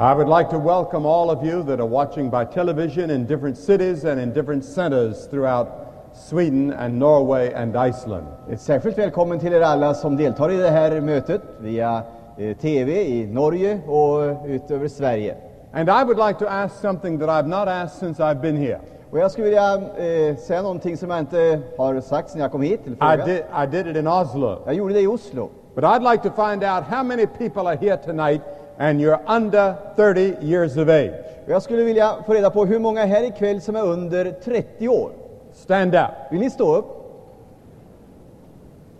I would like to welcome all of you that are watching by television in different cities and in different centers throughout Sweden and Norway and Iceland. Ett särskilt välkommen till er alla som deltar i det här mötet via eh, TV i Norge och utöver Sverige. And I would like to ask something that I've not asked since I've been here. Och jag skulle vilja eh, säga någonting som jag inte har sagt sedan jag kom hit till I frågan. did, I did it in Oslo. Jag gjorde det i Oslo. But I'd like to find out how many people are here tonight and you're under 30 years of age. Jag skulle vilja få reda på hur många här ikväll som är under 30 år. Stand up. Vill ni stå upp?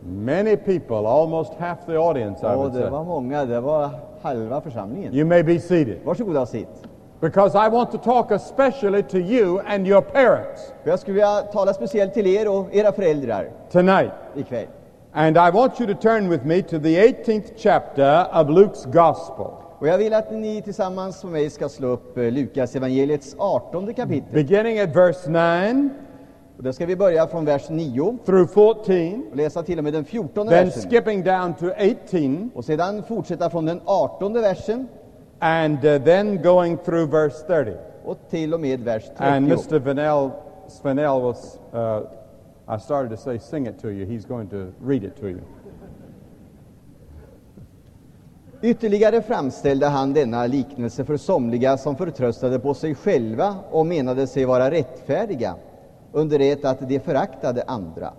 Many people, almost half the audience, I would det say. var många. Det var halva församlingen. You may be seated. Varsågoda och sitt. Because I want to talk especially to you and your parents För jag skulle vilja tala speciellt till er och era föräldrar tonight. ikväll. And I want you to turn with me to the 18th chapter of Luke's Gospel, Och jag vill att ni tillsammans med mig ska slå upp eh, Lukas evangeliets 18 kapitel. beginning at verse 9 Och då ska vi börja från vers 9 through 14, och läsa till och med den 14 then versen. skipping down to 18, Och sedan fortsätta från den 18 versen and uh, then going through verse 30. och till och med vers 30. And Mr. Vanel, Svenel will, s- uh, I started to say sing it to you. He's going to read it to you. Ytterligare framställde han denna liknelse för somliga som förtröstade på sig själva och menade sig vara rättfärdiga, under det att de föraktade andra.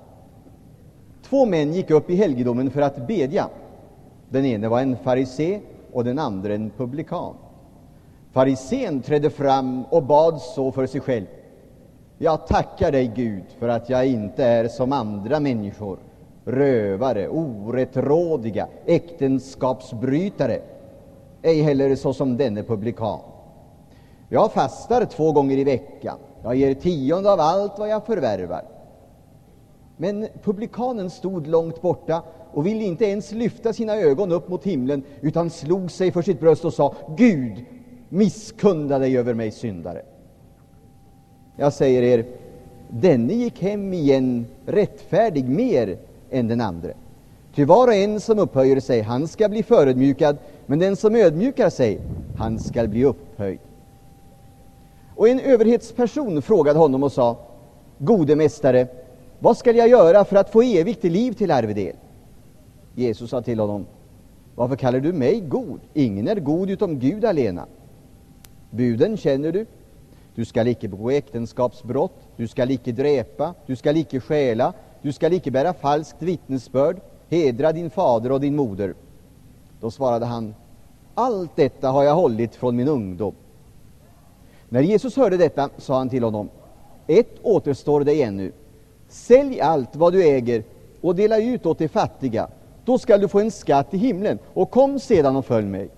Två män gick upp i helgedomen för att bedja. Den ene var en farisé och den andra en publikan. Farisén trädde fram och bad så för sig själv. Jag tackar dig, Gud, för att jag inte är som andra människor, rövare, orättrådiga, äktenskapsbrytare, ej heller såsom denne publikan. Jag fastar två gånger i veckan, jag ger tionde av allt vad jag förvärvar. Men publikanen stod långt borta och ville inte ens lyfta sina ögon upp mot himlen, utan slog sig för sitt bröst och sa, Gud, misskunda dig över mig syndare. Jag säger er, denne gick hem igen rättfärdig mer än den andre. Ty var och en som upphöjer sig, han skall bli förödmjukad, men den som ödmjukar sig, han skall bli upphöjd. Och en överhetsperson frågade honom och sa, Gode mästare, vad skall jag göra för att få evigt liv till arvedel? Jesus sa till honom, varför kallar du mig god? Ingen är god utom Gud alena. Buden känner du. Du skall icke begå äktenskapsbrott, du skall icke dräpa, du skall icke stjäla, du skall icke bära falskt vittnesbörd, hedra din fader och din moder. Då svarade han, allt detta har jag hållit från min ungdom. När Jesus hörde detta sa han till honom, ett återstår dig ännu. Sälj allt vad du äger och dela ut åt de fattiga, då skall du få en skatt i himlen, och kom sedan och följ mig.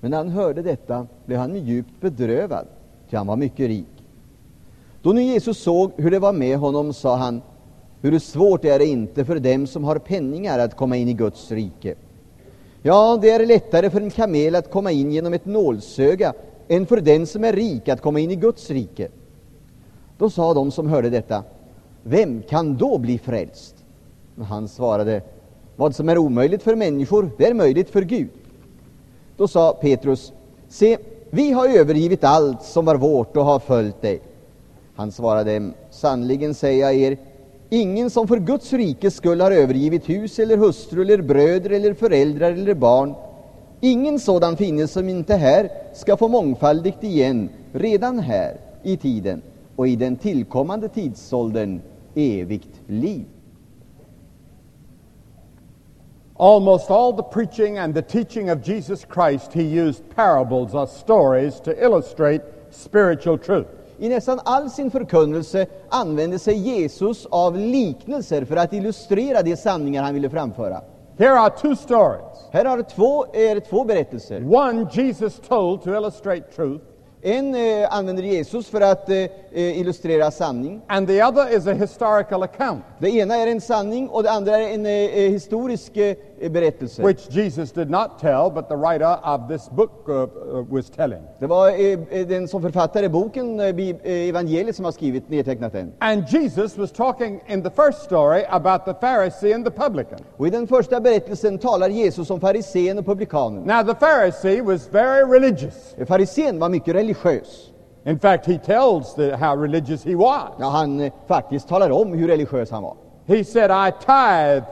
Men när han hörde detta blev han djupt bedrövad, ty han var mycket rik. Då nu Jesus såg hur det var med honom sa han, hur svårt är det inte för dem som har penningar att komma in i Guds rike. Ja, det är lättare för en kamel att komma in genom ett nålsöga än för den som är rik att komma in i Guds rike. Då sa de som hörde detta, vem kan då bli frälst? Men han svarade, vad som är omöjligt för människor, det är möjligt för Gud. Då sa Petrus, se, vi har övergivit allt som var vårt och har följt dig. Han svarade, sannerligen säger jag er, ingen som för Guds rikes skull har övergivit hus eller hustru eller bröder eller föräldrar eller barn, ingen sådan finnes som inte här ska få mångfaldigt igen redan här i tiden och i den tillkommande tidsåldern evigt liv. Almost all the preaching and the teaching of Jesus Christ, he used parables or stories to illustrate spiritual truth. I nästan all sin förkunnelse använde sig Jesus av liknelser för att illustrera de sanningar han ville framföra. Here are two stories. Här har två, är två berättelser. One Jesus told to illustrate truth, En eh, använder Jesus för att eh, eh, illustrera sanning. and the other is a historical account. Det ena är en sanning och det andra är en eh, eh, historisk eh, berättelse. which Jesus did not tell, but the writer of this book uh, uh, was telling. Det var eh, eh, den som författade boken, eh, evangeliet, som har skrivit, nedtecknat den. And Jesus was talking in the first story about the Pharisee and the publican. Och i den första berättelsen talar Jesus om farisén och publikanen. Now, the Pharisee was very religious. Farisén var mycket religiös. In fact, he tells the, how religious he was. Ja, han faktiskt talar om hur religiös han var. He said, I tithe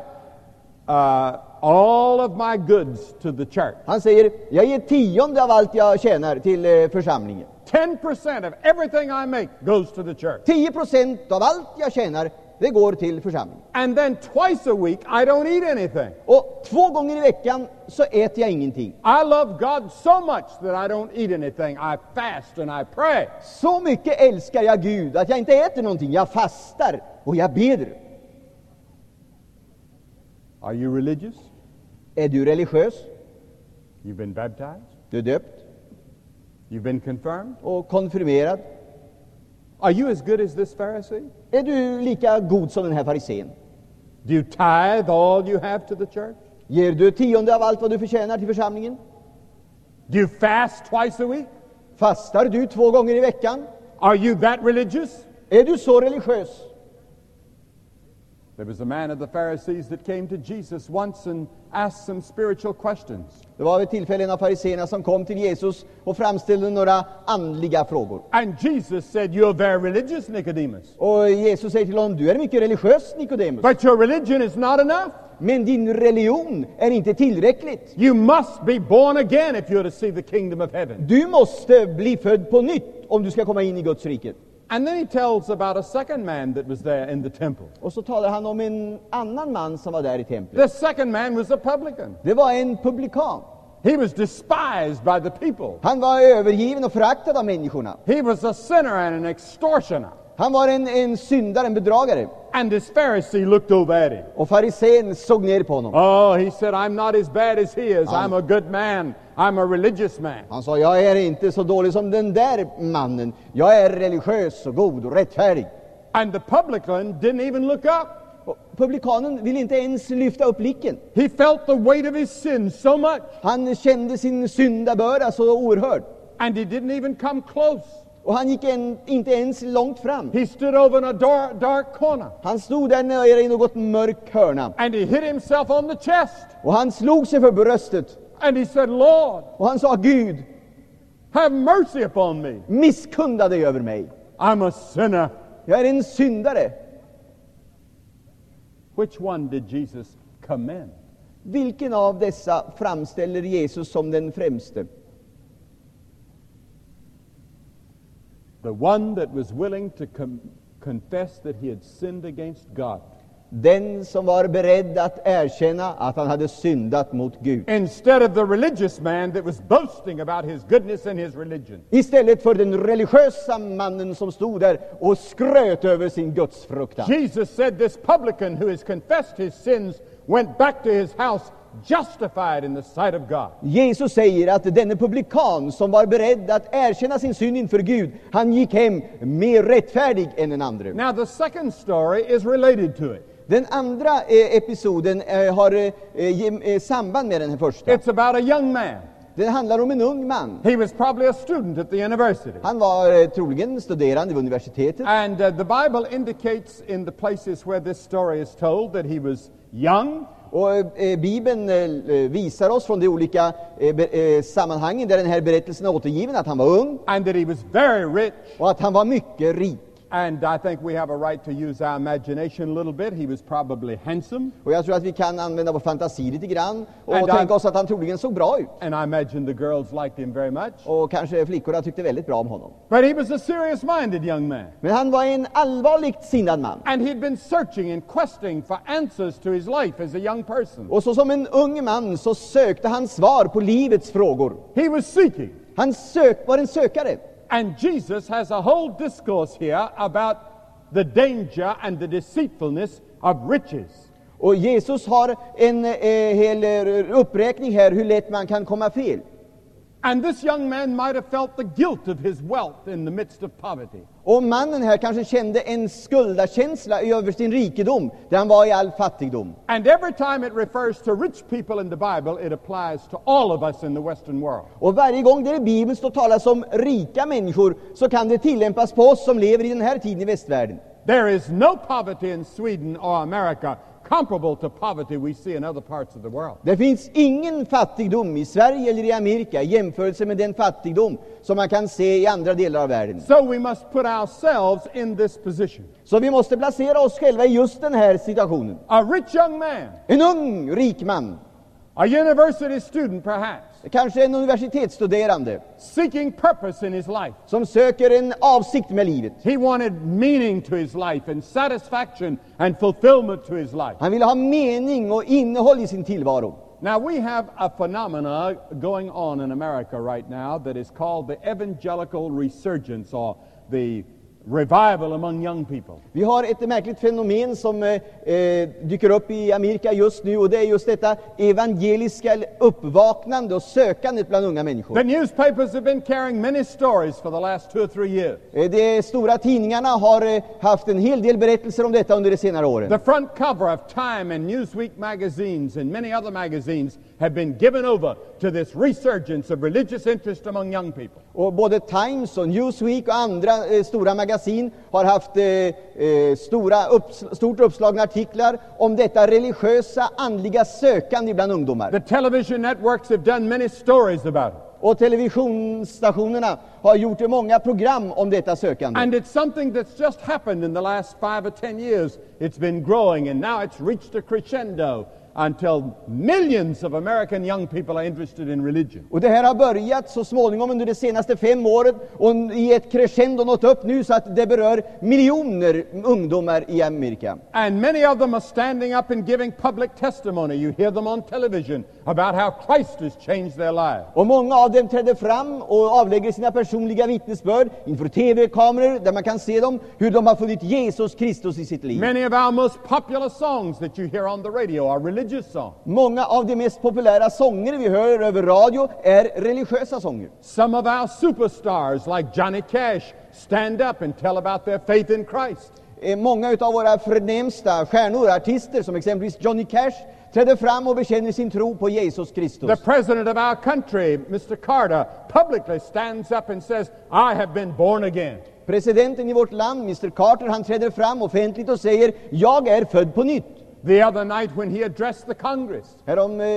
uh, all of my goods to the church. Han säger, jag ger tionde av allt jag tjänar till eh, församlingen. 10% of everything I make goes to the church. 10 procent av allt jag tjänar, det går till församlingen. And then twice a week, I don't eat anything. Och två gånger i veckan så äter jag ingenting. I love God so much that I don't eat anything. I fast and I pray. Så mycket älskar jag Gud att jag inte äter någonting. Jag fastar och jag ber. Are you religious? Är du religiös? You've been baptized? Du är döpt You've been confirmed? och konfirmerad. Are you as good as this Pharisee? Är du lika god som den här farisén? Do you tithe all you have to the church? Ger du tionde av allt vad du förtjänar till församlingen? Do you fast twice a week? Fastar du två gånger i veckan? Are you that religious? Är du så religiös? There was a man of the Pharisees that came to Jesus once and asked some spiritual questions. Det var vid tillfälle en av fariséerna som kom till Jesus och framställde några andliga frågor. And Jesus said, You're very religious, Nicodemus. Och Jesus säger till honom, du är mycket religiös, Nikodemus. But your religion is not enough. Men din religion är inte tillräckligt. You must be born again if you're to see the kingdom of heaven. Du måste bli född på nytt om du ska komma in i Guds rike. And then he tells about a second man that was there in the temple. Och så talar han om en annan man som var där i templet. The second man was a publican. Det var en publikan. He was despised by the people. Han var övergiven och föraktad av människorna. He was a sinner and an extortioner. Han var en, en syndare, en bedragare. And this Pharisee looked over at him. Och farisén såg ner på honom. Oh, he said, I'm not as bad as he is. I'm a good man. I'm a religious man. Han sa, jag är inte så dålig som den där mannen. Jag är religiös och god och rättfärdig. And the publican didn't even look up. Och publikanen ville inte ens lyfta upp blicken. He felt the weight of his sin so much, Han kände sin syndabörda så oerhörd. and he didn't even come close. Och han gick en, inte ens långt fram. He stood over in a dark, dark corner, Han stod där nere i något mörk hörna. and he hit himself on the chest, Och han slog sig för bröstet. and he said, Lord, Och han sa, Gud, have mercy upon me. misskunda dig över mig. I'm a sinner. Jag är en syndare. Which one did Jesus commend? Vilken av dessa framställer Jesus som den främste? The one that was willing to confess that he had sinned against God. Den som var beredd att erkänna att han hade syndat mot Gud. Instead of the religious man that was boasting about his goodness and his religion. Istället för den religiösa mannen som stod där och skröt över sin gudsfruktan. Jesus said this publican who has confessed his sins went back to his house justified in the sight of God. Jesus säger att denne publikan som var beredd att erkänna sin synd inför Gud, han gick hem mer rättfärdig än den andre. Now, the second story is related to it. Den andra eh, episoden eh, har eh, gem- eh, samband med den här första. It's about a young man. Den handlar om en ung man. He was probably a student at the university. Han var eh, troligen studerande vid universitetet. And uh, the Bible indicates in the places where this story is told that he was young, Och eh, Bibeln eh, visar oss från de olika eh, eh, sammanhangen där den här berättelsen är återgiven att han var ung and that he was very rich. och att han var mycket rik. And I think we have a right to use our imagination a little bit. He was probably handsome, Och jag tror att vi kan använda vår fantasi lite grann och And tänka oss att han troligen såg bra ut. and I imagine the girls liked him very much. Och kanske flickorna tyckte väldigt bra om honom. But he was a serious minded young man. Men han var en allvarligt sinnad man. And he'd been searching and questing for answers to his life as a young person. Och så som en ung man så sökte han svar på livets frågor. He was seeking. Han sök, var en sökare. And Jesus has a whole discourse here about the danger and the deceitfulness of riches. Och Jesus har en eh, hel eh, uppräkning här hur lätt man kan komma fel. And this young man might have felt the guilt of his wealth in the midst of poverty. Och mannen här kanske kände en skuldakänsla över sin rikedom, där han var i all fattigdom. And every time it refers to rich people in the Bible, it applies to all of us in the Western world. Och varje gång det i Bibeln står talas om rika människor, så kan det tillämpas på oss som lever i den här tiden i västvärlden. There is no poverty in Sweden or America comparable to poverty we see in other parts of the world. Det finns ingen fattigdom i Sverige eller i Amerika i jämförelse med den fattigdom som man kan se i andra delar av världen. So we must put ourselves in this position. Så vi måste placera oss själva i just den här situationen. A rich young man, En ung, rik man, a university student perhaps, kanske en universitetsstuderande, seeking purpose in his life. som söker en avsikt med livet. He wanted meaning to his life and satisfaction and fulfillment to his life. Han ville ha mening och innehåll i sin tillvaro. Now, we have a phenomena going on in America right now that is called the evangelical resurgence or the revival among young people. Vi har ett märkligt fenomen som eh, eh, dyker upp i Amerika just nu och det är just detta evangeliska uppvaknande och sökandet bland unga människor. The newspapers have been carrying many stories for the last two or three years. Eh, De stora tidningarna har eh, haft en hel del berättelser om detta under de senare åren. The front cover of Time and Newsweek magazines and many other magazines have been given over to this resurgence of religious interest among young people. Och både Times och Newsweek och andra eh, stora magasin har haft eh, eh, stora upps stort uppslagna artiklar om detta religiösa, andliga sökande bland ungdomar. The television networks have done many stories about it. Och televisionsstationerna har gjort många program om detta sökande. And it's something that's just happened in the last five or ten years. It's been growing and now it's reached a crescendo until millions of American young people are interested in religion. Och det här har börjat så småningom under de senaste fem åren och i ett crescendo nått upp nu så att det berör miljoner ungdomar i Amerika. And many of them are standing up and giving public testimony. You hear them on television about how Christ has changed their lives. Och många av dem träder fram och avlägger sina personliga vittnesbörd inför TV-kameror där man kan se dem, hur de har funnit Jesus Kristus i sitt liv. Many of our most popular songs that you hear on the radio are religious songs. Många av de mest populära sånger vi hör över radio är religiösa sånger. Some of our superstars, like Johnny Cash, stand up and tell about their faith in Christ. Eh, Många av våra förnämsta stjärnor, artister som exempelvis Johnny Cash, träder fram och bekänner sin tro på Jesus Kristus. The president of our country, Mr. Carter, publicly stands up and says, I have been born again. Presidenten i vårt land, Mr Carter, han träder fram offentligt och säger ”Jag är född på nytt”. The other night when he addressed the Congress, eh,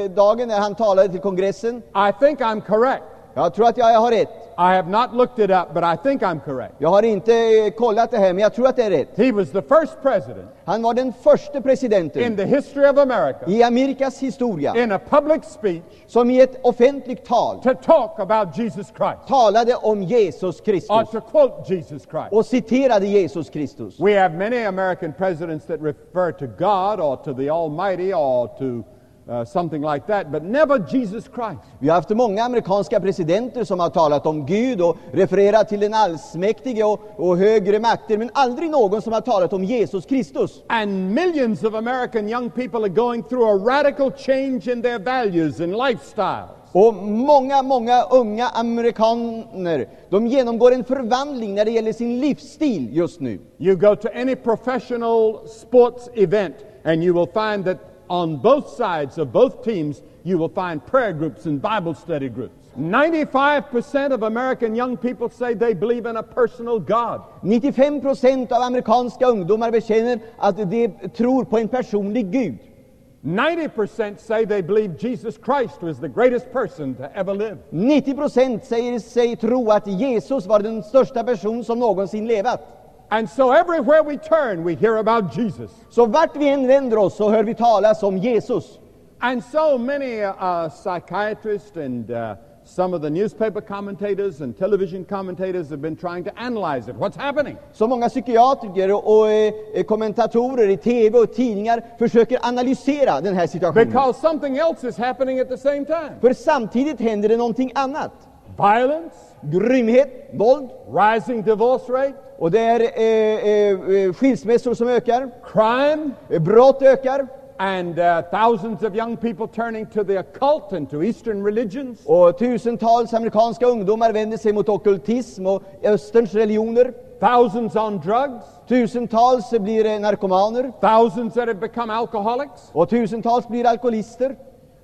dagen när han talade till kongressen, I think I'm correct. Jag tror att jag har rätt. I have not looked it up, but I think I'm correct. Jag har inte eh, kollat det här, men jag tror att det är rätt. He was the first president Han var den första in presidenten the history of America i Amerikas historia in a public speech som i ett offentligt tal to talk about Jesus Christ talade om Jesus or Kristus to quote Jesus Christ. och citerade Jesus Kristus. We have many American presidents that refer to God or to the Almighty or to uh, something like that, but never Jesus Christ. Vi har haft många amerikanska presidenter som har talat om Gud och refererat till den allsmäktige och, och högre makter, men aldrig någon som har talat om Jesus Kristus. And millions of American young people are going through a radical change in their values and lifestyles. Och många, många unga amerikaner, de genomgår en förvandling när det gäller sin livsstil just nu. You go to any professional sports event and you will find that on both sides of both teams, you will find prayer groups and Bible study groups. 95% of American young people say they believe in a personal God. 95 procent av amerikanska ungdomar bekänner att de tror på en personlig Gud. 90% say they believe Jesus Christ was the greatest person to ever live. 90 procent säger sig tro att Jesus var den största person som någonsin levat. And so everywhere we turn, we hear about Jesus. Så vart vi än vänder oss så hör vi talas om Jesus. And so many uh, psychiatrists and uh, some of the newspaper commentators and television commentators have been trying to analyze it. What's happening? Så många psykiatriker och, och eh, kommentatorer i TV och tidningar försöker analysera den här situationen. Because something else is happening at the same time. För samtidigt händer det någonting annat. Violence, Grymhet, våld, rising divorce rate, och det är eh, eh, eh, skilsmässor som ökar, crime, eh, brott ökar, and uh, thousands of young people turning to the occult and to Eastern religions. Och tusentals amerikanska ungdomar vänder sig mot ockultism och österns religioner. Thousands on drugs, Tusentals blir narkomaner thousands that have become alcoholics. och tusentals blir alkoholister.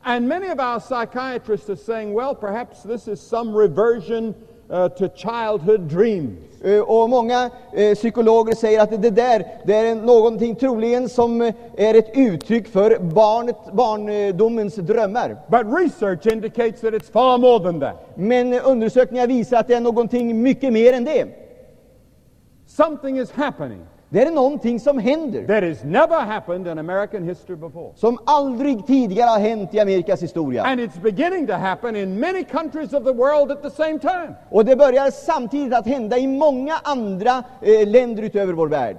And many of our psychiatrists are saying, well, perhaps this is some reversion uh, to childhood dreams. Eh, Och många eh, psykologer säger att det där det är någonting troligen som eh, är ett uttryck för barnet, barndomens drömmar. But research indicates that it's far more than that. Men undersökningar visar att det är någonting mycket mer än det. Something is happening Det är någonting som händer, that has never happened in American history before. som aldrig tidigare har hänt i Amerikas historia. And it's beginning to happen in many countries of the world at the same time. Och det börjar samtidigt att hända i många andra eh, länder utöver vår värld.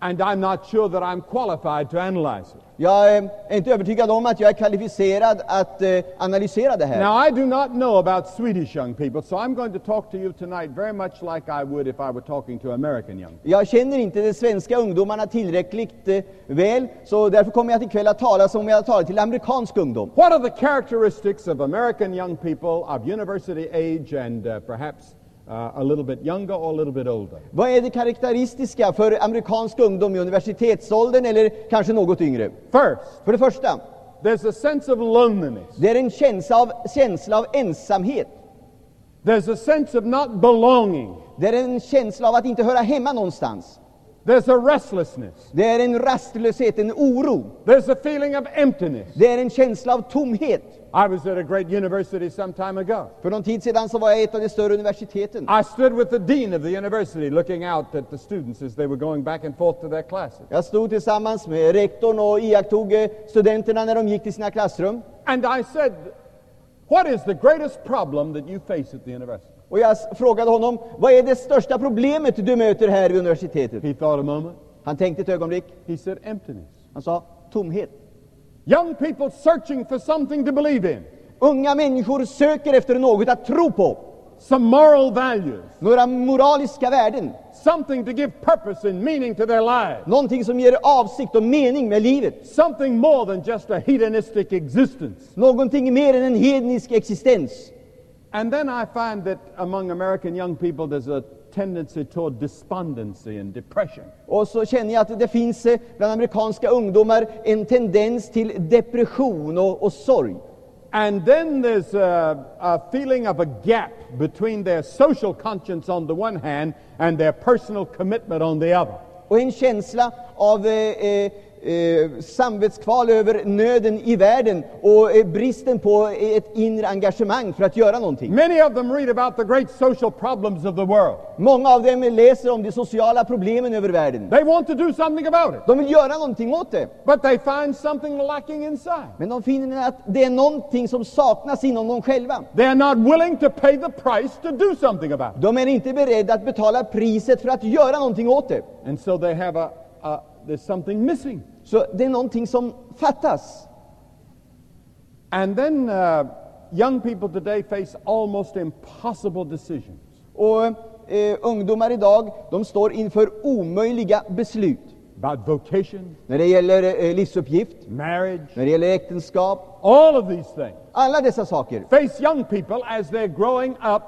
And I'm not sure that I'm qualified to analyze it. Jag är inte övertygad om att jag är kvalificerad att eh, analysera det här. Now, I do not know about Swedish young people, so I'm going to talk to you tonight very much like I would if I were talking to American young people. Jag känner inte de svenska ungdomarna tillräckligt eh, väl, så därför kommer jag ikväll att tala som jag talar till amerikansk ungdom. What are the characteristics of American young people of university age and uh, perhaps a little bit younger or a little bit older? Vad är det karaktäristiska för amerikansk ungdom i universitetsåldern eller kanske något yngre? First, För det första, there's a sense of loneliness. det är en känsla av, känsla av ensamhet. There's a sense of not belonging. Det är en känsla av att inte höra hemma någonstans. There's a restlessness. Det är en rastlöshet, en oro. There's a feeling of emptiness. Det är en känsla av tomhet. I was at a great university some time ago. För någon tid sedan så var jag i ett av de större universiteten. I stood with the dean of the university looking out at the students as they were going back and forth to their classes. Jag stod tillsammans med rektorn och iakttog eh, studenterna när de gick till sina klassrum. And I said, What is the greatest problem that you face at the university? Och jag frågade honom, vad är det största problemet du möter här vid universitetet? He thought a moment. Han tänkte ett ögonblick. He said, Emptiness. Han sa, tomhet. Young people searching for something to believe in, Unga människor söker efter något att tro på. some moral values, Några moraliska värden. something to give purpose and meaning to their lives, Någonting som ger avsikt och mening med livet. something more than just a hedonistic existence. Någonting mer än en hednisk existens. And then I find that among American young people, there's a tendency toward despondency and depression. Och så känner jag att det finns eh, bland amerikanska ungdomar en tendens till depression och, och sorg. And then there's a, a feeling of a gap between their social conscience on the one hand and their personal commitment on the other. Och en känsla av eh, eh, eh, samvetskval över nöden i världen och eh, bristen på ett inre engagemang för att göra någonting. Many of them read about the great social problems of the world. Många av dem läser om de sociala problemen över världen. They want to do something about it, De vill göra någonting åt det. but they find something lacking inside. Men de finner att det är någonting som saknas inom dem själva. They're not willing to pay the price to do something about it. De är inte beredda att betala priset för att göra någonting åt det. And so they have a, a there's something missing. Så det är någonting som fattas. And then uh, young people today face almost impossible decisions. Och eh, ungdomar idag, de står inför omöjliga beslut. about vocation, När det gäller eh, livsuppgift, marriage, när det gäller äktenskap, all of these things. alla dessa saker. Face young people as they're growing up,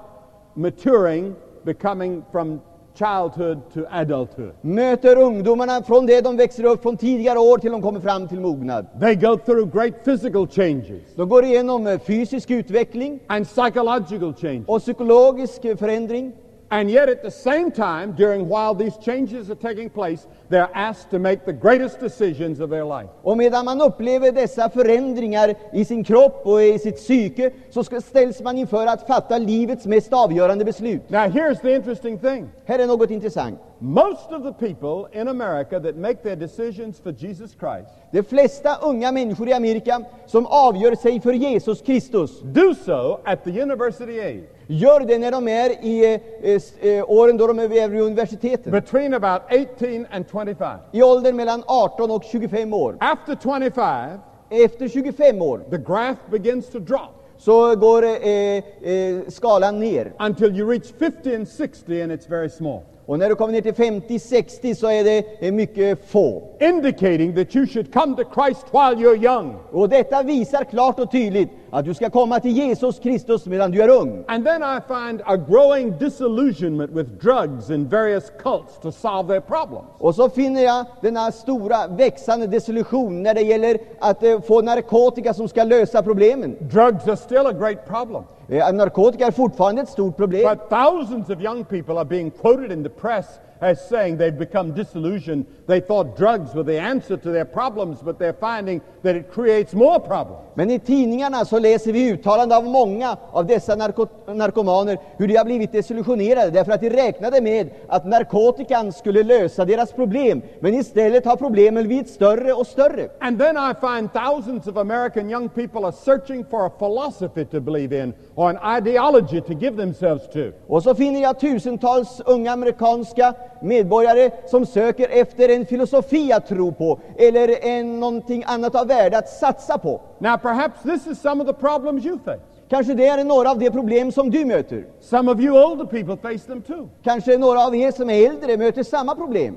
maturing, becoming from childhood to adulthood. Möter ungdomarna från det de växer upp från tidigare år till de kommer fram till mognad. They go through great physical changes De går igenom eh, fysisk utveckling and psychological changes. och psykologisk eh, förändring. And yet, at the same time, during while these changes are taking place, they're asked to make the greatest decisions of their life. Och medan man upplever dessa förändringar i sin kropp och i sitt psyke så ställs man inför att fatta livets mest avgörande beslut. Now, here's the interesting thing Här är något intressant. Most of the people in America that make their decisions for Jesus Christ De flesta unga människor i Amerika som avgör sig för Jesus Kristus do so at the university age, gör det när de är i eh, eh, åren då de är vid universiteten. between about 18 and 25. I åldern mellan 18 och 25 år. After 25, Efter 25 år the graph begins to drop så går eh, eh, skalan ner. until you reach 50 and 60, and it's very small. Och när du kommer ner till 50-60 så är det mycket få. indicating that you should come to Christ while you're young. Och detta visar klart och tydligt att du ska komma till Jesus Kristus medan du är ung. And then I find a growing disillusionment with drugs and various cults to solve their problems. Och så finner jag denna stora växande desillusion när det gäller att eh, få narkotika som ska lösa problemen. Drugs are still a great problem. Eh, narkotika är fortfarande ett stort problem. But thousands of young people are being quoted in the press as saying they've become disillusioned. They thought drugs were the answer to their problems, but they're finding that it creates more problems. Men i tidningarna så läser vi uttalanden av många av dessa narko narkomaner hur de har blivit desillusionerade därför att de räknade med att narkotikan skulle lösa deras problem. Men istället har problemen blivit större och större. And then I find thousands of American young people are searching for a philosophy to believe in or an ideology to give themselves to. Och så finner jag tusentals unga amerikanska medborgare som söker efter en filosofi att tro på eller en, någonting annat av värde att satsa på. Now, perhaps this is some of the problems you face. Kanske det är några av de problem som du möter. Some of you older people face them too. Kanske några av er som är äldre möter samma problem.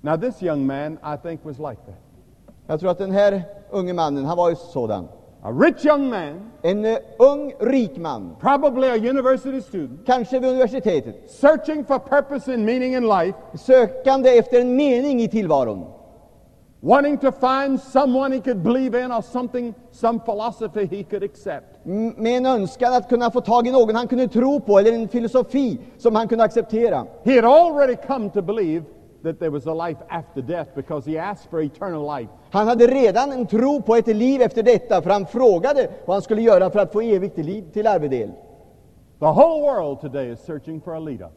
Now, this young man, I think, was like that. Jag tror att den här unge mannen, han var ju sådan. A rich young man, En eh, ung, rik man, probably a university student, kanske vid universitetet, searching for purpose and meaning in life, sökande efter en mening i tillvaron. Wanting to find someone he could believe in or something, some philosophy he could accept. Med en önskan att kunna få tag i någon han kunde tro på, eller en filosofi som han kunde acceptera. He had already come to believe that there was a life after death because he asked for eternal life. Han hade redan en tro på ett liv efter detta, för han frågade vad han skulle göra för att få evigt liv till arvedel. The whole world today is searching for a leader.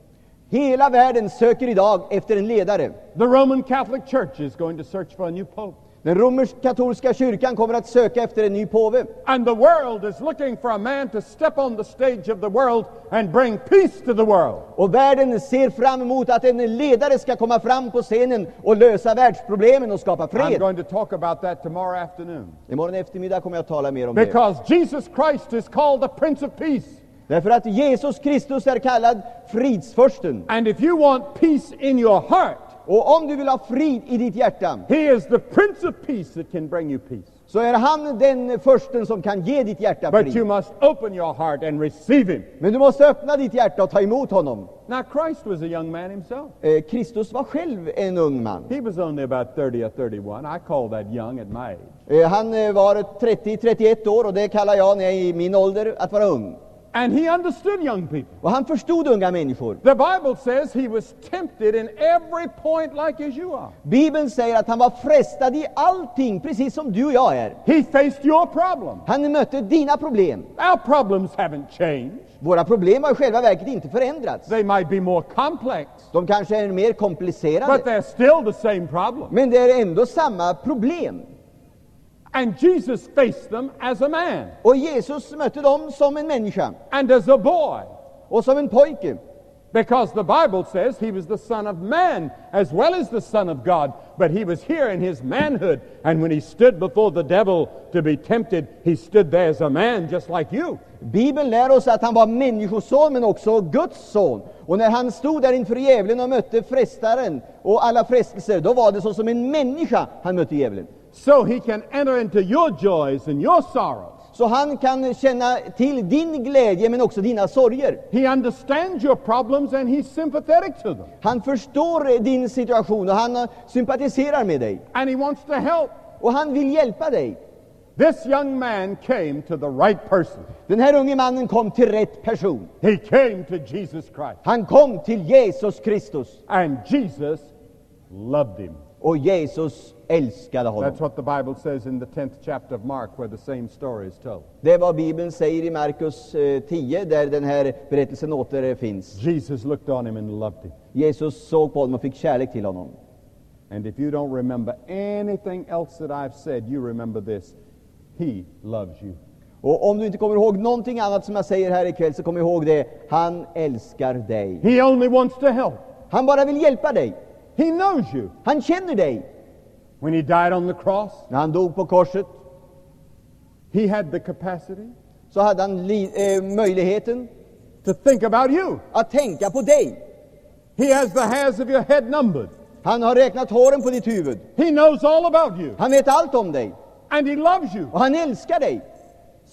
Hela världen söker idag efter en ledare. The Roman Catholic Church is going to search for a new pope. Den romersk-katolska kyrkan kommer att söka efter en ny påve. And the world is looking for a man to step on the stage of the world and bring peace to the world. Och världen ser fram emot att en ledare ska komma fram på scenen och lösa världsproblemen och skapa I'm fred. going to talk about that tomorrow afternoon. Imorgon eftermiddag kommer jag att tala mer om det. Because Jesus Christ is called the Prince of Peace. Därför att Jesus Kristus är kallad fridsförsten. And if you want peace in your heart, Och om du vill ha frid i ditt hjärta, He is the Prince of Peace that can bring you peace. så är han den försten som kan ge ditt hjärta But you frid. must open your heart and receive Him. Men du måste öppna ditt hjärta och ta emot honom. Now, Christ was a young man himself. Eh, Kristus var själv en ung man. He was only about 30 or 31. I call that young at my age. Eh, Han eh, var 30-31 år och det kallar jag när jag är i min ålder att vara ung. And he understood young people. Och han förstod unga människor. The Bible says he was tempted in every point like as you are. Bibeln säger att han var frestad i allting, precis som du och jag är. He faced your problem. Han mötte dina problem. Our problems haven't changed. Våra problem har i själva verket inte förändrats. They might be more complex, De kanske är mer but komplicerade, they're still the same problem. men det är ändå samma problem. And Jesus faced them as a man Och Jesus mötte dem som en människa and as a boy. och som en pojke. Because the Bible says he was the Son of Man as well as the Son of God. But he was here in his manhood. And when he stood before the devil to be tempted, he stood there as a man just like you. Bibeln lär oss att han var människoson men också Guds son. Och när han stod där inför djävulen och mötte frestaren och alla frestelser, då var det så som en människa han mötte djävulen. So he can enter into your joys and your sorrows. Så han kan känna till din glädje men också dina sorger. He understands your problems and he's sympathetic to them. Han förstår din situation och han sympatiserar med dig. And he wants to help. Och han vill hjälpa dig. This young man came to the right person. Den här unge mannen kom till rätt person. He came to Jesus Christ. Han kom till Jesus Kristus. And Jesus loved him. Och Jesus älskade honom. That's what the Bible says in the 10th chapter of Mark, where the same story is told. Det är vad Bibeln säger i Markus eh, 10, där den här berättelsen återfinns. Jesus looked on him and loved him. Jesus såg på honom och fick kärlek till honom. And if you don't remember anything else that I've said, you remember this. He loves you. Och om du inte kommer ihåg någonting annat som jag säger här ikväll, så kom ihåg det. Han älskar dig. He only wants to help. Han bara vill hjälpa dig. He knows you. Han känner dig. When he died on the cross, När han dog på korset he had the capacity så hade han eh, möjligheten to think about you. att tänka på dig. He has the hairs of your head numbered. Han har räknat håren på ditt huvud. He knows all about you. Han vet allt om dig. And He loves you. Och han älskar dig.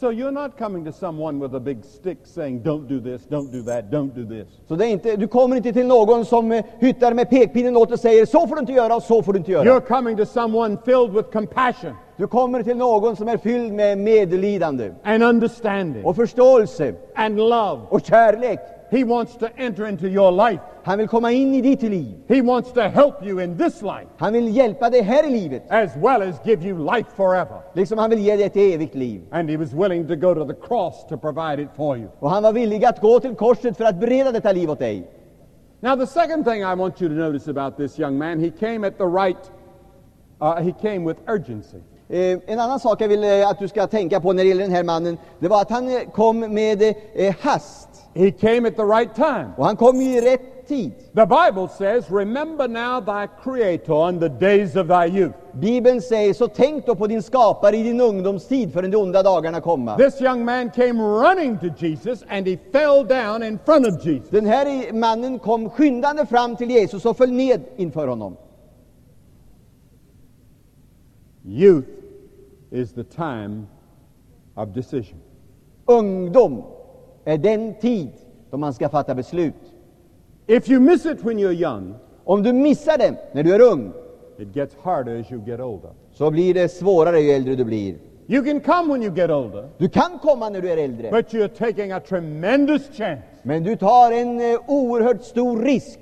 So you're not coming to someone with a big stick saying, don't do this, don't do that, don't do this. Så det är inte, du kommer inte till någon som eh, hyttar med pekpinnen åt och säger så får du inte göra och så får du inte göra. You're coming to someone filled with compassion Du kommer till någon som är fylld med medlidande and understanding och förståelse and love. och kärlek. He wants to enter into your life. Han vill komma in i ditt liv. He wants to help you in this life Han vill hjälpa dig här i livet, as well as give you life forever. liksom han vill ge dig ett evigt liv. And He was willing to go to the cross to provide it for you. Och han var villig att gå till korset för att bereda detta liv åt dig. Now, the second thing I want you to notice about this young man, he came at the right, uh, he came with urgency. Eh, en annan sak jag vill eh, att du ska tänka på när det gäller den här mannen, det var att han eh, kom med hast. He came at the right time. Och han kom ju i rätt tid. The Bible says, Remember now thy Creator in the days of thy youth. Bibeln säger, så tänk då på din skapare i din ungdomstid förrän de onda dagarna komma. This young man came running to Jesus and he fell down in front of Jesus. Den här mannen kom skyndande fram till Jesus och föll ned inför honom. Youth is the time of decision. Ungdom är den tid då man ska fatta beslut. If you miss it when you're young, Om du missar det när du är ung, it gets harder as you get older. så blir det svårare ju äldre du blir. You can come when you get older, Du kan komma när du är äldre, but you're taking a tremendous chance. men du tar en eh, oerhört stor risk.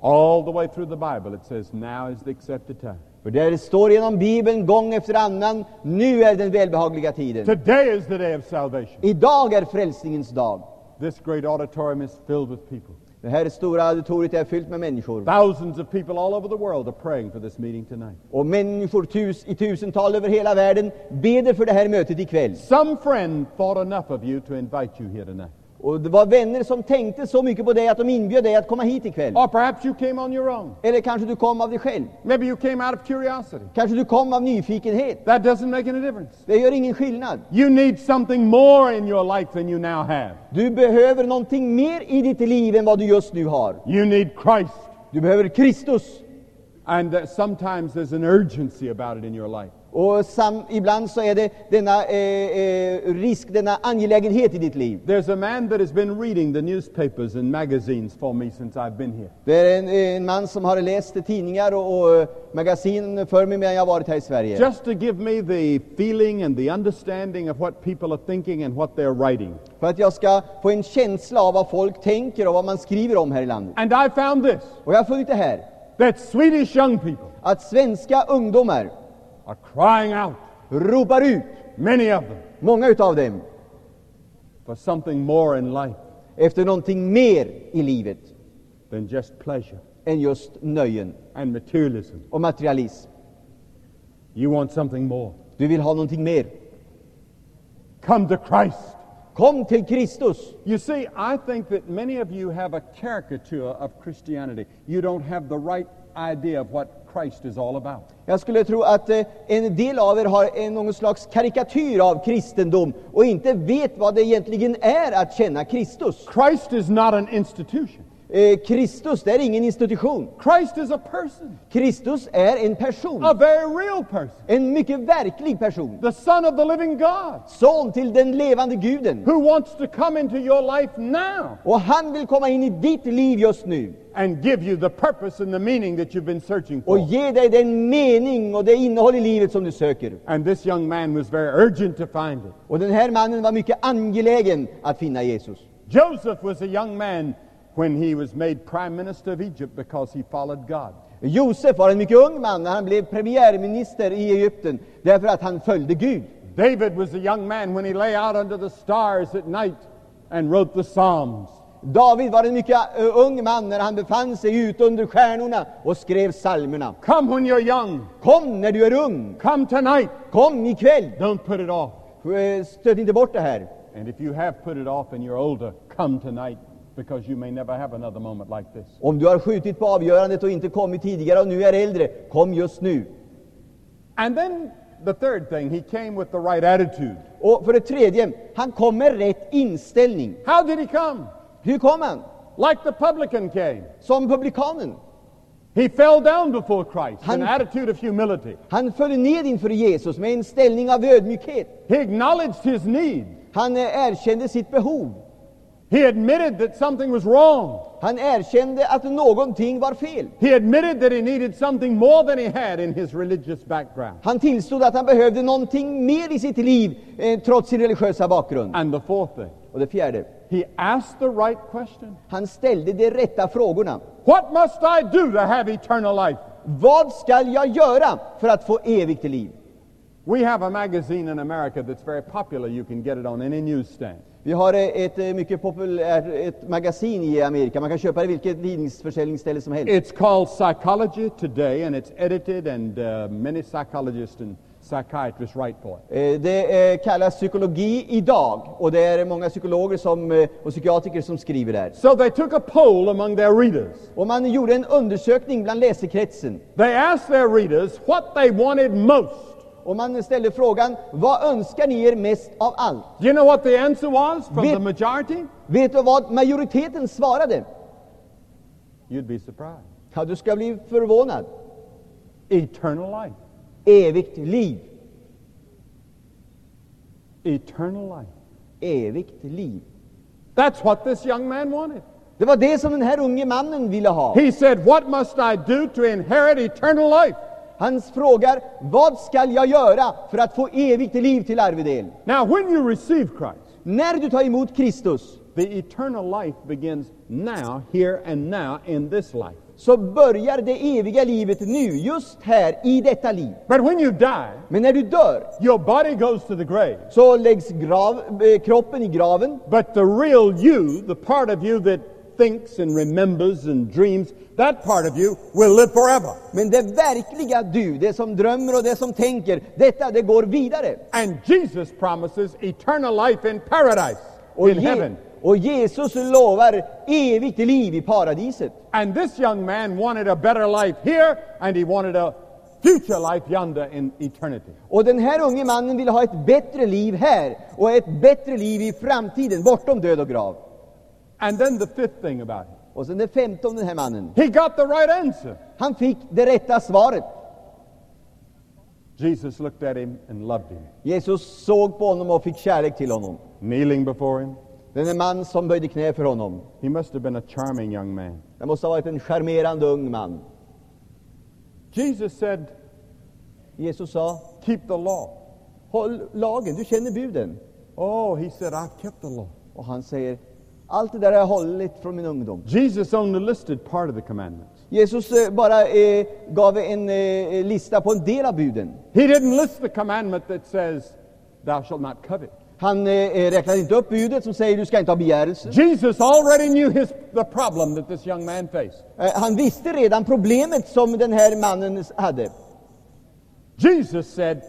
All the way through the Bible, it says, Now is the accepted time. För det står genom Bibeln gång efter annan, nu är den välbehagliga tiden. Today is the day of salvation. Idag är frälsningens dag. This great auditorium is filled with people. Det här stora auditoriet är fyllt med människor. Thousands of people all over the world are praying for this meeting tonight. Och människor tus, i tusental över hela världen beder för det här mötet ikväll. Some friend thought enough of you to invite you here tonight. Och det var vänner som tänkte så mycket på dig att de inbjöd dig att komma hit ikväll. Or perhaps you came on your own. Eller kanske du kom av dig själv. Maybe you came out of curiosity. Kanske du kom av nyfikenhet. That doesn't make any difference. Det gör ingen skillnad. You need something more in your life than you now have. Du behöver någonting mer i ditt liv än vad du just nu har. You need Christ. Du behöver Kristus. And sometimes there's an urgency about it in your life. Och sam, ibland så är det denna eh, eh, risk, denna angelägenhet i ditt liv. There's a man that has been reading the newspapers and magazines for me since I've been here. Det är en, en man som har läst tidningar och, och eh, magasin för mig medan jag varit här i Sverige. Just to give me the feeling and the understanding of what people are thinking and what they're writing. För att jag ska få en känsla av vad folk tänker och vad man skriver om här i landet. And I found this Och jag har funnit det här, that Swedish young people att svenska ungdomar are crying out, ropar ut, many of them, många utav dem, for something more in life efter någonting mer i livet than just pleasure än just nöjen and materialism. och materialism. You want something more. Du vill ha någonting mer. Come to Christ. Kom till Kristus. You see, I think that many of you have a caricature of Christianity. You don't have the right idea of what Christ is all about. Jag skulle tro att eh, en del av er har någon slags karikatyr av kristendom och inte vet vad det egentligen är att känna Kristus. Christ is not an institution. Eh, Kristus, det är ingen institution. Christ is a person, Kristus är en person. a very real person, En mycket verklig person. the Son of the living God, Son till den levande guden. who wants to come into your life now Och han vill komma in i ditt liv just nu and give you the purpose and the meaning that you've been searching och for. ge dig den mening och det innehåll i livet som du söker. And this young man was very urgent to find it. Och den här mannen var mycket angelägen att finna Jesus. Joseph was a young man when he was made prime minister of Egypt because he followed God. Josef var en mycket ung man när han blev premiärminister i Egypten därför att han följde Gud. David was a young man when he lay out under the stars at night and wrote the Psalms. David var en mycket eh, ung man när han befann sig ute under stjärnorna och skrev psalmerna. Come when you're young. Kom när du är ung. Come tonight. Kom ikväll. Don't put it off. Eh, Stöt inte bort det här. And if you have put it off and you're older, come tonight because you may never have another moment like this. Om du har skjutit på avgörandet och inte kommit tidigare och nu är äldre, kom just nu. And then the third thing, he came with the right attitude. Och för det tredje, han kom med rätt inställning. How did he come? Hur kom han? Like the publican came. Som publikanen. He fell down before Christ, an Han- attitude of humility. Han föll ned inför Jesus med en ställning av ödmjukhet. He acknowledged his need. Han eh, erkände sitt behov. He admitted that something was wrong. Han erkände att någonting var fel. He admitted that he needed something more than he had in his religious background. Han tillstod att han behövde någonting mer i sitt liv eh, trots sin religiösa bakgrund. And the fourth thing, Och det fjärde, he asked the right question. han ställde de rätta frågorna. What must I do to have eternal life? Vad skall jag göra för att få evigt liv? We have a magazine in America that's very popular. You can get it on any newsstand. Vi har eh, ett eh, mycket populärt ett magasin i Amerika. Man kan köpa det vilket tidningsförsäljningsställe som helst. It's called Psychology Today, and it's edited, and uh, many psychologists and psychiatrists write for it. Eh, Det kallas psykologi idag och det är många psykologer som, och psykiatriker som skriver där. So they took a poll among their readers. Och man gjorde en undersökning bland läsekretsen They asked their readers what they wanted most. Och man ställde frågan vad önskar ni er mest av allt? You know what the answer was from Vet- the majority? Vet du vad majoriteten svarade? You'd be surprised. Ja, du ska bli förvånad. Eternal life. Evigt liv. Eternal life. Evigt liv. That's what this young man wanted. Det var det som den här unge mannen ville ha. He said, What must I do to inherit eternal life? Han frågar, vad skall jag göra för att få evigt liv till arvedel? Now, when you receive Christ, När du tar emot Kristus the eternal life begins now, here and now, in this life. så börjar det eviga livet nu, just här i detta liv. But when you die, Men när du dör your body goes to the grave. så läggs grav, eh, kroppen i graven, But the real you, the part of you that thinks and remembers and dreams, that part of you will live forever. men det verkliga du, det som drömmer och det som tänker, detta det går vidare. And Jesus promises eternal life in paradise, Och, in Je- heaven. och Jesus lovar evigt liv i paradiset. And this young man wanted a better life here, and he wanted a future life yonder in eternity. Och den här unge mannen ville ha ett bättre liv här och ett bättre liv i framtiden, bortom död och grav. And then the fifth thing about him, Och sen det femte om den här mannen. he got the right answer. Han fick det rätta svaret. Jesus looked at him and loved him. Jesus såg på honom och fick kärlek till honom. Kneeling before him, Den man som böjde knä för honom. he must have been a charming young man. Det måste ha varit en charmerande ung man. Jesus said, Jesus sa, Keep the law. håll lagen, du känner buden. Oh, he said, I've kept the law. Och han säger, allt det där har jag hållit från min ungdom. Jesus only listed part of the commandments. Jesus eh, bara eh, gav en eh, lista på en del av buden. He didn't list the commandment that says, Thou shalt not covet. Han eh, eh, räknar inte upp budet som säger du ska inte ha begärelse. Jesus already knew his, the problem that this young man faced. Eh, han visste redan problemet som den här mannen hade. Jesus said,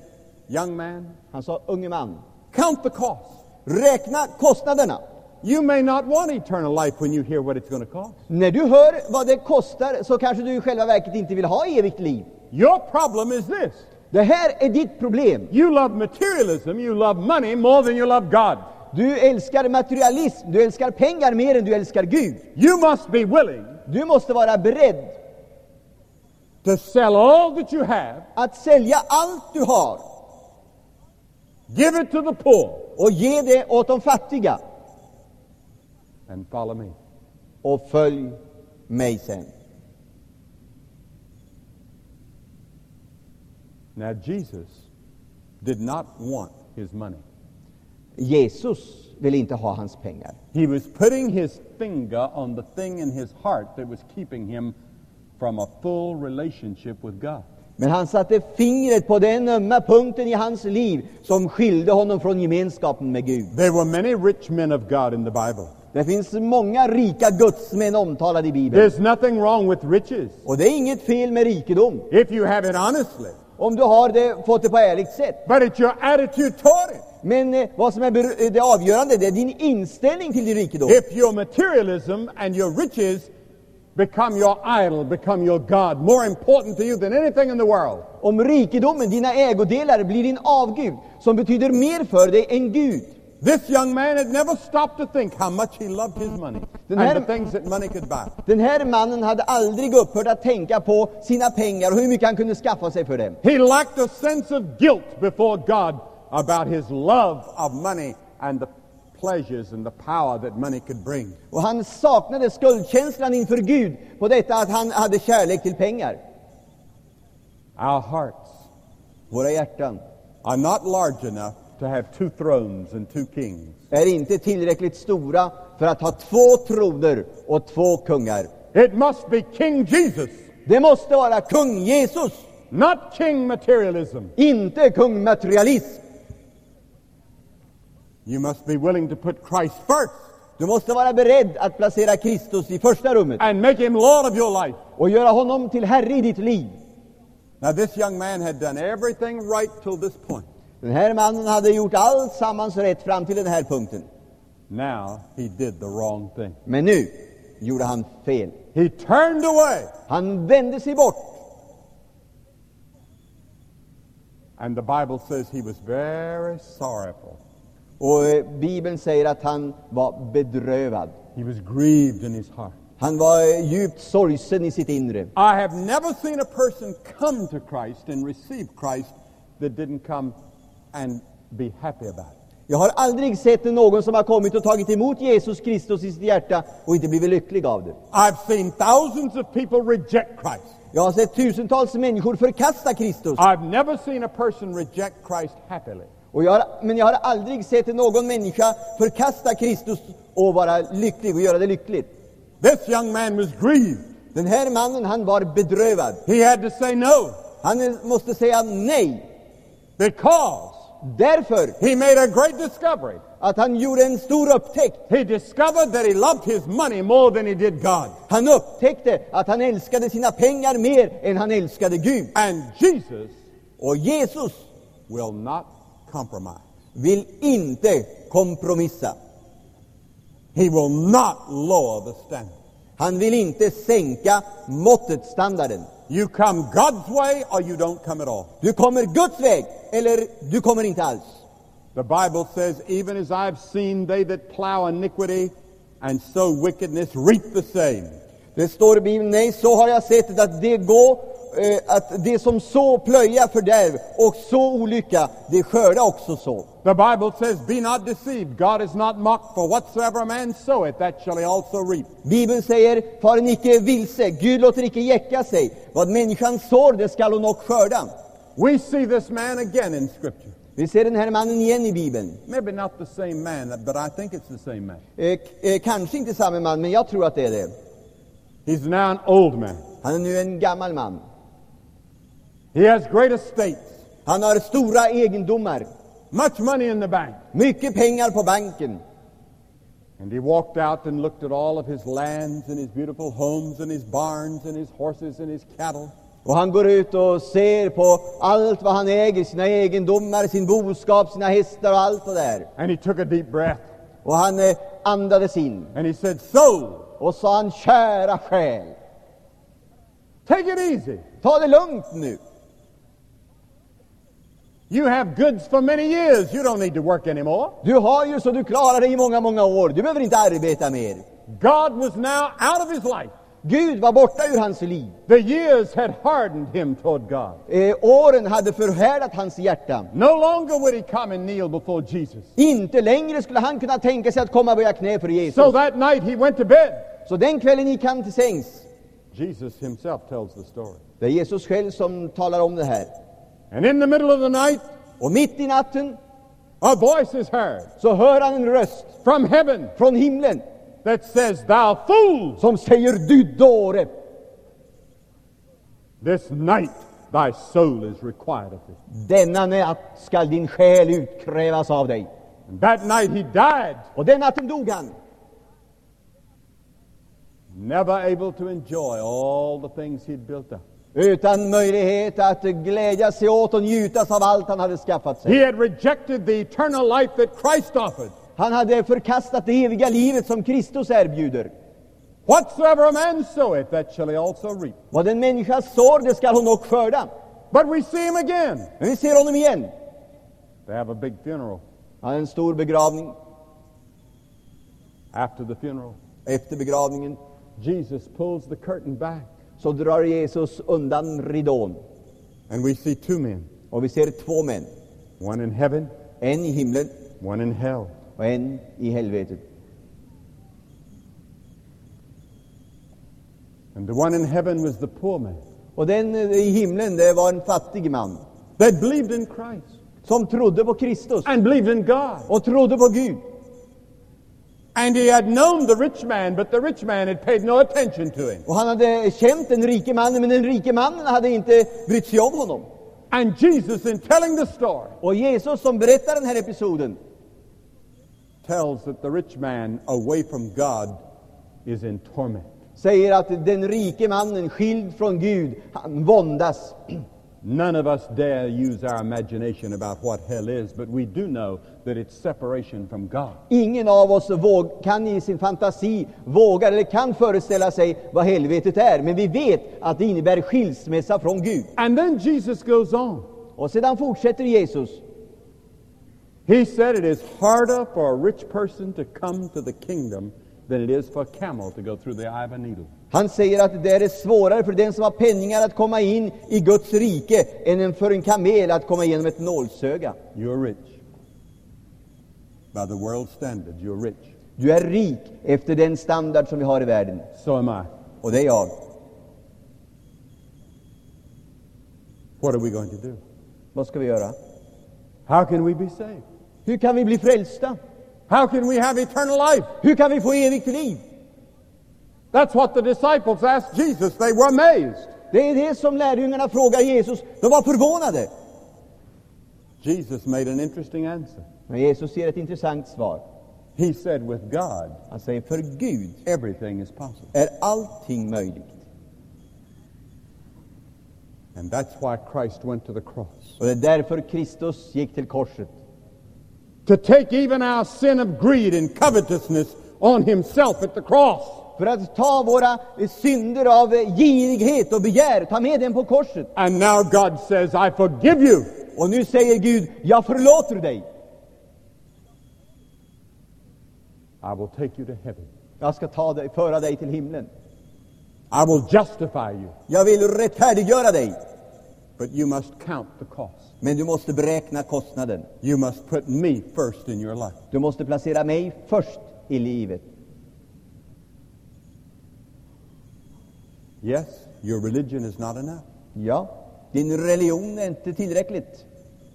Young man, Han sa, unge man, count the cost. räkna kostnaderna. You may not want eternal life when you hear what it's going to cost. När du hör vad det kostar så kanske du i själva verket inte vill ha evigt liv. Your problem is this Det här är ditt problem. you love materialism, you love money more than you love God. Du älskar materialism, du älskar pengar mer än du älskar Gud. You must be willing Du måste vara beredd to sell all that you have, att sälja allt du har give it to the poor, och ge det åt de fattiga and follow me. och följ mig sen. Now, Jesus did not want his money. Jesus vill inte ha hans pengar. He was putting his finger on the thing in his heart that was keeping him from a full relationship with God. Men han satte fingret på den ömma punkten i hans liv som skilde honom från gemenskapen med Gud. There were many rich men of God in the Bible. Det finns många rika gudsmän omtalade i Bibeln. There's nothing wrong with riches Och det är inget fel med rikedom, if you have it honestly, om du har det, fått det på ärligt sätt. but it's your attitude toward it. Men eh, vad som är eh, det avgörande, det är din inställning till din rikedom. If your materialism and your riches become your idol, become your God, more important to you than anything in the world. Om rikedomen, dina ägodelar, blir din avgud som betyder mer för dig än Gud. This young man had never stopped to think how much he loved his money Den and the things that money could buy. Den här mannen hade aldrig upphört att tänka på sina pengar och hur mycket han kunde skaffa sig för dem. He lacked a sense of guilt before God about his love of money and the pleasures and the power that money could bring. Och han saknade skuldkänslan inför Gud på detta att han hade kärlek till pengar. Our hearts Våra hjärtan are not large enough to have two thrones and two kings. är inte tillräckligt stora för att ha två troner och två kungar. It must be King Jesus, Det måste vara kung Jesus, not King materialism. inte kung materialism. You must be willing to put Christ first Du måste vara beredd att placera Kristus i första rummet and make him Lord of your life. och göra honom till herre i ditt liv. Now, this young man had done everything right till this point. Den här mannen hade gjort allt sammans rätt fram till den här punkten. Now, he did the wrong thing. Men nu gjorde han fel. He turned away, Han vände sig bort. and the Bible says he was very sorrowful. Och eh, Bibeln säger att han var bedrövad. He was grieved in his heart. Han var eh, djupt sorgsen i sitt inre. I have never seen a person come to Christ and receive Christ that didn't come and be happy about it. Jag har aldrig sett någon som har kommit och tagit emot Jesus Kristus i sitt hjärta och inte blivit lycklig av det. I've seen thousands of people reject Christ. Jag har sett tusentals människor förkasta Kristus. I've never seen a person reject Christ happily. Och jag har, men jag har aldrig sett någon människa förkasta Kristus och vara lycklig och göra det lyckligt. This young man was grieved. Den här mannen, han var bedrövad. He had to say no Han måste säga nej. because Därför he made a great discovery. att han gjorde en stor upptäckt. He discovered that he loved his money more than he did God. Han upptäckte att han älskade sina pengar mer än han älskade Gud. And Jesus Och Jesus will not compromise. vill inte kompromissa. He will not lower the standard. Han vill inte sänka måttet, standarden. You come God's way or you don't come at all. Du kommer Guds väg, eller du kommer inte alls. The Bible says, even as I've seen they that plow iniquity and sow wickedness reap the same. Det står i Bibeln, nej, så har jag sett att det går, att det som så plöja fördärv och så olycka, det skördar också så. The Bible says, Be not deceived. God is not mocked, for whatsoever a man soweth, that shall he also reap. Bibeln säger, faren icke vilse, Gud låter icke jäcka sig. Vad människan sår, det skall hon också skörda. We see this man again in Scripture. Vi ser den här mannen igen i Bibeln. Maybe not the same man, but I think it's the same man. Eh, eh, kanske inte samma man, men jag tror att det är det. He's now an old man. Han är nu en gammal man. He has great estates, Han har stora egendomar, much money in the bank. mycket pengar på banken. And he walked out and looked at all of his lands and his beautiful homes and his barns and his horses and his cattle. Och han går ut och ser på allt vad han äger, sina egendomar, sin boskap, sina hästar och allt det där. And he took a deep breath Och han eh, andades in. and he said, Soul, Och sa han, kära själ, take it easy. ta det lugnt nu. You have goods for many years. You don't need to work anymore. Du har ju så du klarar dig i många, många år. Du behöver inte arbeta mer. God was now out of his life. Gud var borta ur hans liv. The years had hardened him toward God. Eh, åren hade förhärdat hans hjärta. No longer would he come and kneel before Jesus. Inte längre skulle han kunna tänka sig att komma och böja knä för Jesus. So that night he went to bed. Så den kvällen gick han till sängs. Jesus himself tells the story. Det är Jesus själv som talar om det här. And in the middle of the night, Och mitt i natten a voice is heard så hör han en röst from heaven från himlen that says, Thou fool, som säger du dåre. this night thy soul is required of thee. Denna natt skall din själ utkrävas av dig. And that night he died, Och den natten dog han. never able to enjoy all the things he'd built up. Utan möjlighet att glädja sig åt och njutas av allt han hade skaffat sig. He had rejected the eternal life that Christ offered. Han hade förkastat det eviga livet som Kristus erbjuder. Whatsoever a man soweth, that shall he also reap. Vad en människa sår, det skall hon också skörda. But we see him again. Men vi ser honom igen. They have a big funeral. Han har en stor begravning. After the funeral, Efter begravningen Jesus pulls the curtain back, så drar Jesus undan ridån. and we see two men Och vi ser två män. one in heaven, En i himlen one in hell. och en i helvetet. And the one in heaven was the poor man Och den i himlen, det var en fattig man that believed in Christ som trodde på Kristus and believed in God. och trodde på Gud. And he had known the rich man, but the rich man had paid no attention to him. Och han hade känt den rike mannen, men den rike mannen hade inte brytt sig om honom. And Jesus, in telling the story, Och Jesus som berättar den här episoden tells that the rich man away from God is in torment. säger att den rike mannen, skild från Gud, han våndas. None of us dare use our imagination about what hell is, but we do know that it's separation from God. Ingen av oss våg, kan i sin fantasi våga eller kan föreställa sig vad helvetet är, men vi vet att det innebär skilsmässa från Gud. And then Jesus goes on. Och sedan fortsätter Jesus. He said it is harder for a rich person to come to the kingdom than it is for a camel to go through the eye of a needle. Han säger att det är svårare för den som har penningar att komma in i Guds rike än för en kamel att komma igenom ett nålsöga. You're rich. By the world's standard, you're rich. Du är rik efter den standard som vi har i världen. So am I. Och det är jag. What are we going to do? Vad ska vi göra? How can we be saved? Hur kan vi bli frälsta? How can we have eternal life? Hur kan vi få evigt liv? That's what the disciples asked Jesus. They were amazed. Det är det som lärjungarna frågar Jesus. De var förvånade. Jesus made an interesting answer. Men Jesus ger ett intressant svar. He said, With God, Han säger, för Gud everything is possible. är allting möjligt. And that's why Christ went to the cross. Och det är därför Kristus gick till korset. To take even our sin of greed and covetousness on himself at the cross. För att ta våra synder av girighet och begär, ta med den på korset. And now God says, I forgive you. Och nu säger Gud, jag förlåter dig. I will take you to heaven. Jag ska ta dig, föra dig till himlen. I will justify you. Jag vill rättfärdiggöra dig. But you must count the cost. Men du måste beräkna kostnaden. You must put me first in your life. Du måste placera mig först i livet. Yes, your religion is not enough. Ja, din religion er är inte tillräckligt.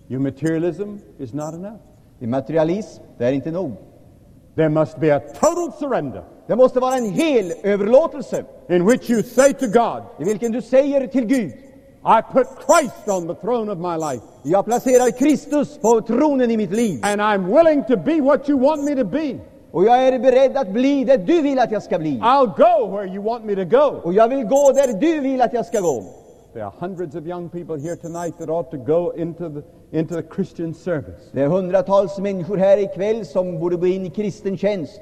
Your materialism is not enough. Din materialism, det er är inte nog. There must be a total surrender Det måste vara en hel överlåtelse in which you say to God, i vilken du säger till Gud, I put Christ on the throne of my life, jag placerar Kristus på tronen i mitt liv and I'm willing to be what you want me to be. Och jag är beredd att bli det du vill att jag ska bli. I'll go where you want me to go. Och jag vill gå där du vill att jag ska gå. There are hundreds of young people here tonight that ought to go into the, into the Christian service. Det är hundratals människor här ikväll som borde gå in i kristen tjänst.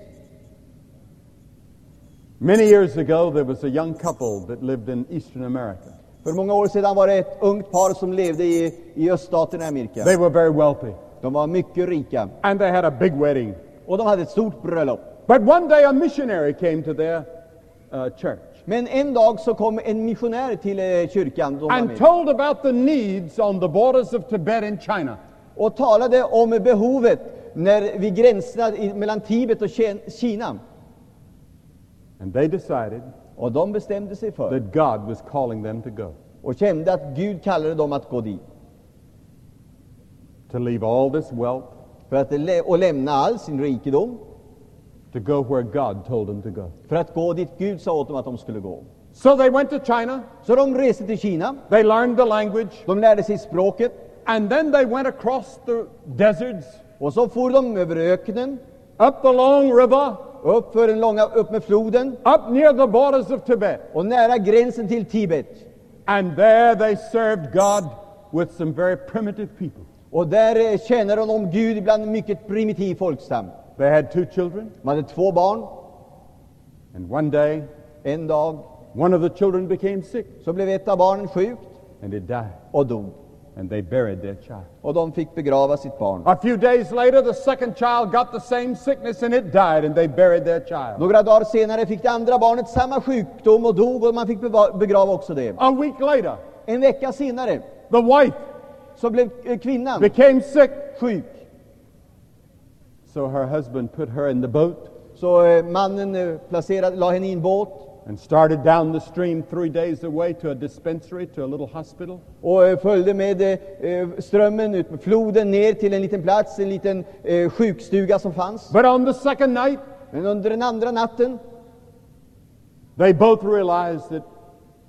Many years ago, there was a young couple that lived in Eastern America. För många år sedan var det ett ungt par som levde i, i öststaterna i Amerika. They were very wealthy, De var mycket rika and they had a big wedding. Och de hade ett stort bröllop. But one day, a missionary came to their uh, church Men en dag så kom en missionär till eh, kyrkan de var and med, told about the needs on the borders of Tibet and China. och talade om behovet när, vid gränserna i- mellan Tibet och Ki- Kina. And they decided Och de bestämde sig för that God was calling them to go, och kände att Gud kallade dem att gå dit. to leave all this wealth, För att lä- och lämna all sin rikedom to go where God told them to go. för att gå dit Gud sa åt dem att de skulle gå. So they went to China, Så de reste till Kina, they learned the language, de lärde sig språket and then they went across the deserts, och så for de över öknen, up the long river, upp, för den långa, upp med floden up near the borders of Tibet. och nära gränsen till Tibet. And there they served God with some very primitive people. Och där eh, tjänade de Gud ibland en mycket primitiv folkstam. They had two children, De hade två barn And one day, En dag one of the children became sick så blev ett av barnen sjukt and it died. och dog. And they buried their child. Och de fick begrava sitt barn. A few days later, the second child got the same sickness and it died, and they buried their child. Några dagar senare fick det andra barnet samma sjukdom och dog och man fick begrava också det. A week later, En vecka senare the wife så blev eh, kvinnan became sick, sjuk. so her husband put her in the boat Så eh, mannen eh, placerade, la henne i en båt and started down the stream three days away to a dispensary, to a little hospital. och följde med strömmen ut med floden ner till en liten plats, en liten sjukstuga som fanns. But on the second night, Men under den andra natten they both realized that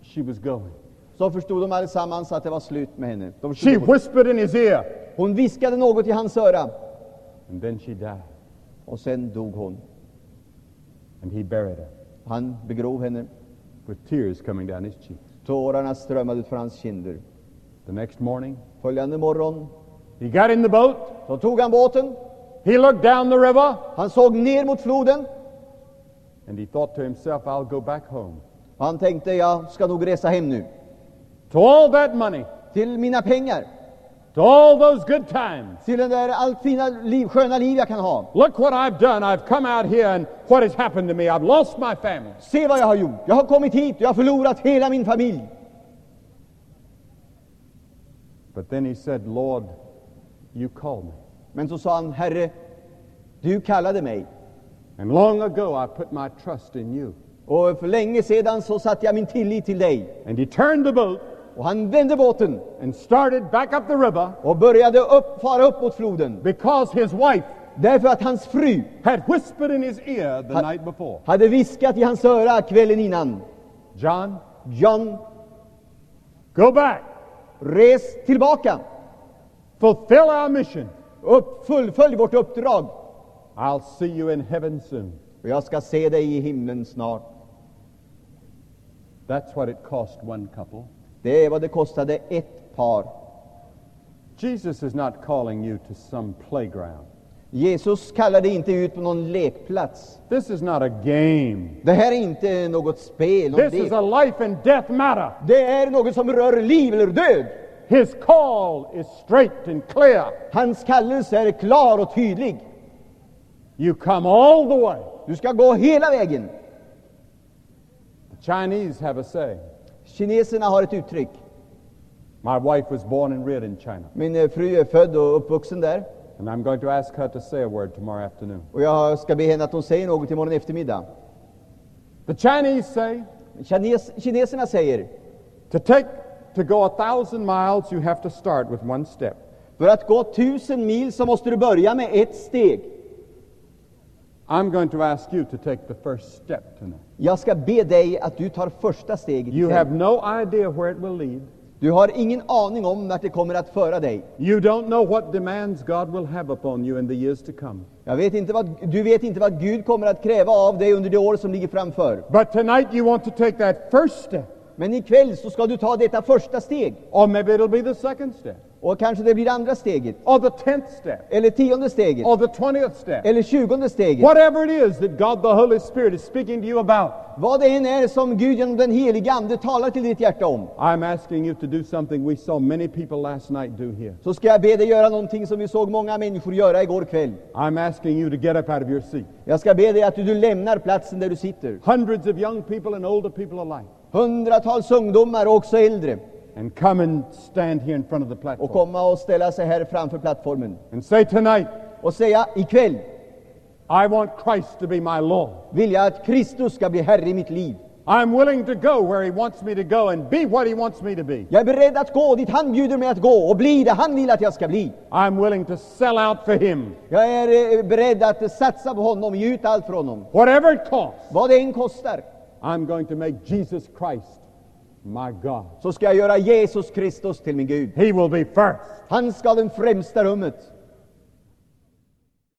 she was going. Så förstod de allesammans att det var slut med henne. She whispered in his ear, Hon viskade något i hans öra and then she died. och sen dog hon. And he buried her Han begrov henne. with tears coming down his cheeks. Tårarna strömmade ut för hans kinder. The next morning, Följande morgon he got in the boat, så tog han båten, he looked down the river, han såg ner mot floden and he thought to himself, I'll go back home. han tänkte jag ska nog resa hem nu. To all that money, Till mina pengar, to all those good times. till det där allt fina liv, sköna liv jag kan ha. Look what I've done. I've come out here, and what has happened to me? I've lost my family. Se vad jag har gjort. Jag har kommit hit jag har förlorat hela min familj. But then he said, Lord, you called me. Men så sa han, Herre, du kallade mig. And long ago I put my trust in you. Och för länge sedan så satte jag min tillit till dig. And he turned the boat Och han vände båten and started back up the river och började upp, fara upp mot floden. because his wife Därför att hans fru had whispered in his ear the night before hade viskat i hans öra kvällen innan. John, John, go back, res tillbaka. fulfill our mission. Upp, fullfölj vårt uppdrag. I'll see you in heaven soon. Och jag ska se dig i himlen snart. That's what it cost one couple. Det är vad det kostade ett par. Jesus is not calling you to some playground. Jesus kallade inte ut på någon lekplats. This is not a game. Det här är inte något spel, någon This is lek. a life and death matter. Det är något som rör liv eller död. His call is straight and clear. Hans kallelse är klar och tydlig. You come all the way. Du ska gå hela vägen. The Chinese have a saying. Kineserna har ett uttryck. My wife was born and reared in China, Min eh, fru är född och uppvuxen där. and I'm going to ask her to say a word tomorrow afternoon. Och jag ska be henne att hon säger något imorgon eftermiddag. The Chinese say Kines, kineserna säger, to take to go a thousand miles, you have to start with one step. för att gå tusen mil så måste du börja med ett steg. I'm going to ask you to take the first step tonight. Jag ska be dig att du tar första steget. You have no idea where it will lead. Du har ingen aning om vart det kommer att föra dig. You don't know what demands God will have upon you in the years to come. Jag vet inte vad, du vet inte vad Gud kommer att kräva av dig under det år som ligger framför. But tonight you want to take that first step, Men ikväll så ska du ta detta första steg. or maybe it'll be the second step, Och kanske det blir andra steget. or the tenth step, Eller tionde steget. or the twentieth step. Eller tjugonde steget. Whatever it is that God the Holy Spirit is speaking to you about, Vad det än är som Gud genom den helige Ande talar till ditt hjärta om. I'm asking you to do something we saw many people last night do here. Så ska jag be dig göra någonting som vi såg många människor göra igår kväll. I'm asking you to get up out of your seat. Jag ska be dig att du lämnar platsen där du sitter. Hundreds of young people and older people alike. Hundratals ungdomar och också äldre. And come and stand here in front of the Och platform. komma och ställa sig här framför plattformen. And say tonight, Och säga ikväll I want Christ to be my Lord. vill jag att Kristus ska bli Herre i mitt liv. I'm willing to go where He wants me to go and be what He wants me to be. Jag är beredd att gå dit han bjuder mig att gå och bli det han vill att jag ska bli. I'm willing to sell out for Him, Jag är eh, beredd att satsa på honom, ge ut allt för honom. whatever it costs. Vad det än kostar, I'm going to make Jesus Christ my God. så ska jag göra Jesus Kristus till min Gud. He will be first. Han ska den främsta rummet.